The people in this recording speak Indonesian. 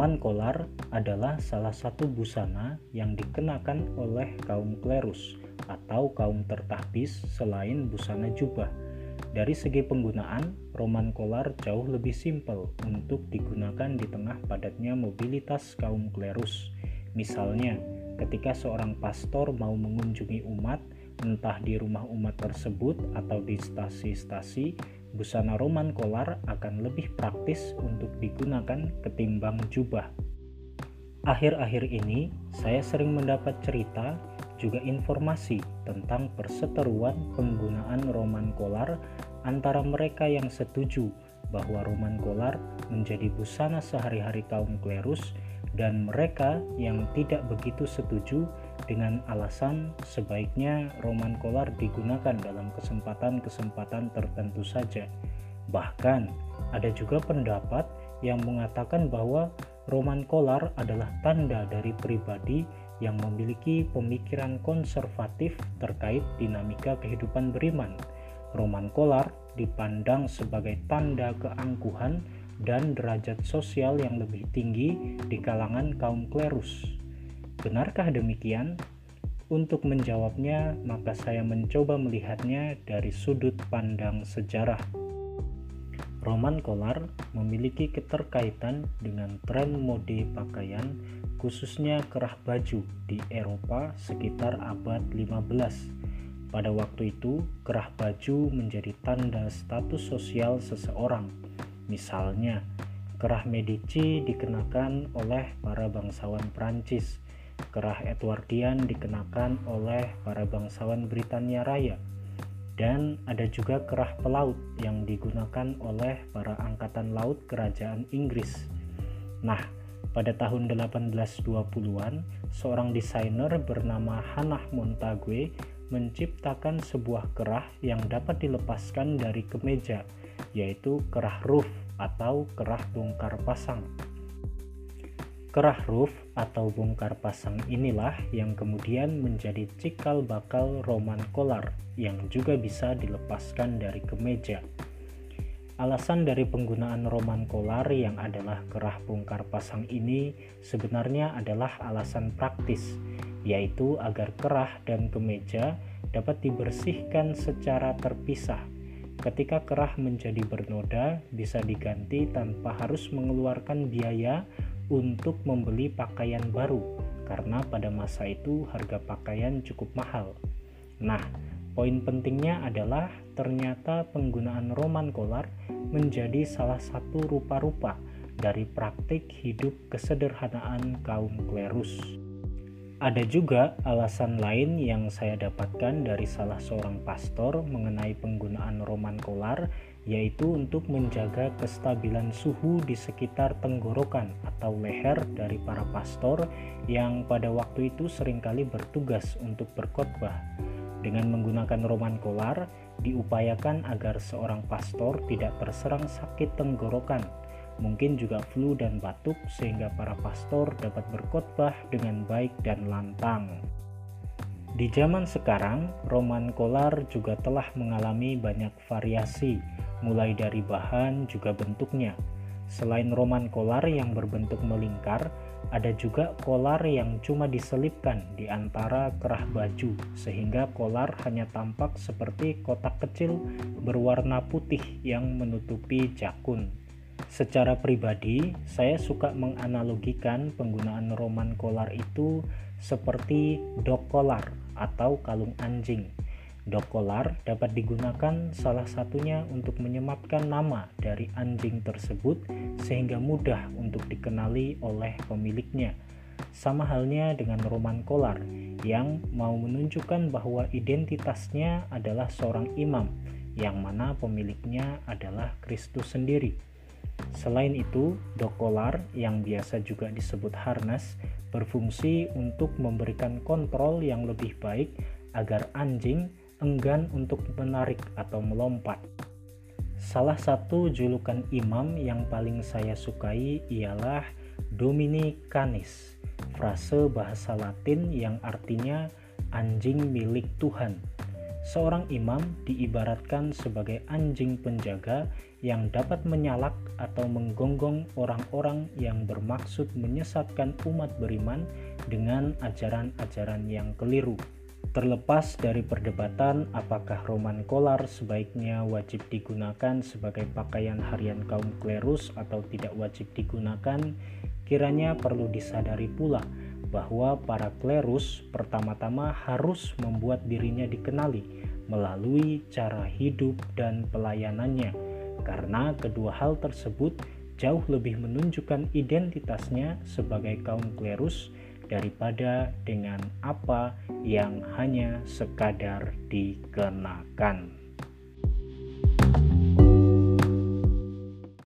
Roman kolar adalah salah satu busana yang dikenakan oleh kaum klerus atau kaum tertahbis selain busana jubah. Dari segi penggunaan, roman kolar jauh lebih simpel untuk digunakan di tengah padatnya mobilitas kaum klerus. Misalnya, ketika seorang pastor mau mengunjungi umat, entah di rumah umat tersebut atau di stasi-stasi, busana roman kolar akan lebih praktis untuk digunakan ketimbang jubah. Akhir-akhir ini, saya sering mendapat cerita juga informasi tentang perseteruan penggunaan roman kolar antara mereka yang setuju bahwa roman kolar menjadi busana sehari-hari kaum klerus dan mereka yang tidak begitu setuju dengan alasan sebaiknya roman kolar digunakan dalam kesempatan-kesempatan tertentu saja. Bahkan ada juga pendapat yang mengatakan bahwa roman kolar adalah tanda dari pribadi yang memiliki pemikiran konservatif terkait dinamika kehidupan beriman. Roman kolar dipandang sebagai tanda keangkuhan dan derajat sosial yang lebih tinggi di kalangan kaum klerus. Benarkah demikian? Untuk menjawabnya, maka saya mencoba melihatnya dari sudut pandang sejarah. Roman Kolar memiliki keterkaitan dengan tren mode pakaian, khususnya kerah baju di Eropa sekitar abad 15. Pada waktu itu, kerah baju menjadi tanda status sosial seseorang. Misalnya, kerah Medici dikenakan oleh para bangsawan Prancis, kerah Edwardian dikenakan oleh para bangsawan Britania Raya dan ada juga kerah pelaut yang digunakan oleh para angkatan laut kerajaan Inggris. Nah, pada tahun 1820-an, seorang desainer bernama Hannah Montague menciptakan sebuah kerah yang dapat dilepaskan dari kemeja, yaitu kerah roof atau kerah bongkar pasang. Kerah roof atau bongkar pasang inilah yang kemudian menjadi cikal bakal roman kolar yang juga bisa dilepaskan dari kemeja. Alasan dari penggunaan roman kolar yang adalah kerah bongkar pasang ini sebenarnya adalah alasan praktis, yaitu agar kerah dan kemeja dapat dibersihkan secara terpisah. Ketika kerah menjadi bernoda, bisa diganti tanpa harus mengeluarkan biaya untuk membeli pakaian baru karena pada masa itu harga pakaian cukup mahal. Nah, poin pentingnya adalah ternyata penggunaan roman kolar menjadi salah satu rupa-rupa dari praktik hidup kesederhanaan kaum klerus. Ada juga alasan lain yang saya dapatkan dari salah seorang pastor mengenai penggunaan roman kolar yaitu untuk menjaga kestabilan suhu di sekitar tenggorokan atau leher dari para pastor yang pada waktu itu sering kali bertugas untuk berkhotbah. Dengan menggunakan roman kolar, diupayakan agar seorang pastor tidak terserang sakit tenggorokan, mungkin juga flu dan batuk sehingga para pastor dapat berkhotbah dengan baik dan lantang. Di zaman sekarang, roman kolar juga telah mengalami banyak variasi mulai dari bahan juga bentuknya. Selain roman kolar yang berbentuk melingkar, ada juga kolar yang cuma diselipkan di antara kerah baju sehingga kolar hanya tampak seperti kotak kecil berwarna putih yang menutupi jakun. Secara pribadi, saya suka menganalogikan penggunaan roman kolar itu seperti dog collar atau kalung anjing Dokolar dapat digunakan salah satunya untuk menyematkan nama dari anjing tersebut sehingga mudah untuk dikenali oleh pemiliknya. Sama halnya dengan Roman Kolar yang mau menunjukkan bahwa identitasnya adalah seorang imam yang mana pemiliknya adalah Kristus sendiri. Selain itu, dokolar yang biasa juga disebut harness berfungsi untuk memberikan kontrol yang lebih baik agar anjing enggan untuk menarik atau melompat. Salah satu julukan imam yang paling saya sukai ialah Dominicanis, frase bahasa Latin yang artinya anjing milik Tuhan. Seorang imam diibaratkan sebagai anjing penjaga yang dapat menyalak atau menggonggong orang-orang yang bermaksud menyesatkan umat beriman dengan ajaran-ajaran yang keliru. Terlepas dari perdebatan apakah roman kolar sebaiknya wajib digunakan sebagai pakaian harian kaum klerus atau tidak wajib digunakan, kiranya perlu disadari pula bahwa para klerus pertama-tama harus membuat dirinya dikenali melalui cara hidup dan pelayanannya, karena kedua hal tersebut jauh lebih menunjukkan identitasnya sebagai kaum klerus daripada dengan apa yang hanya sekadar dikenakan.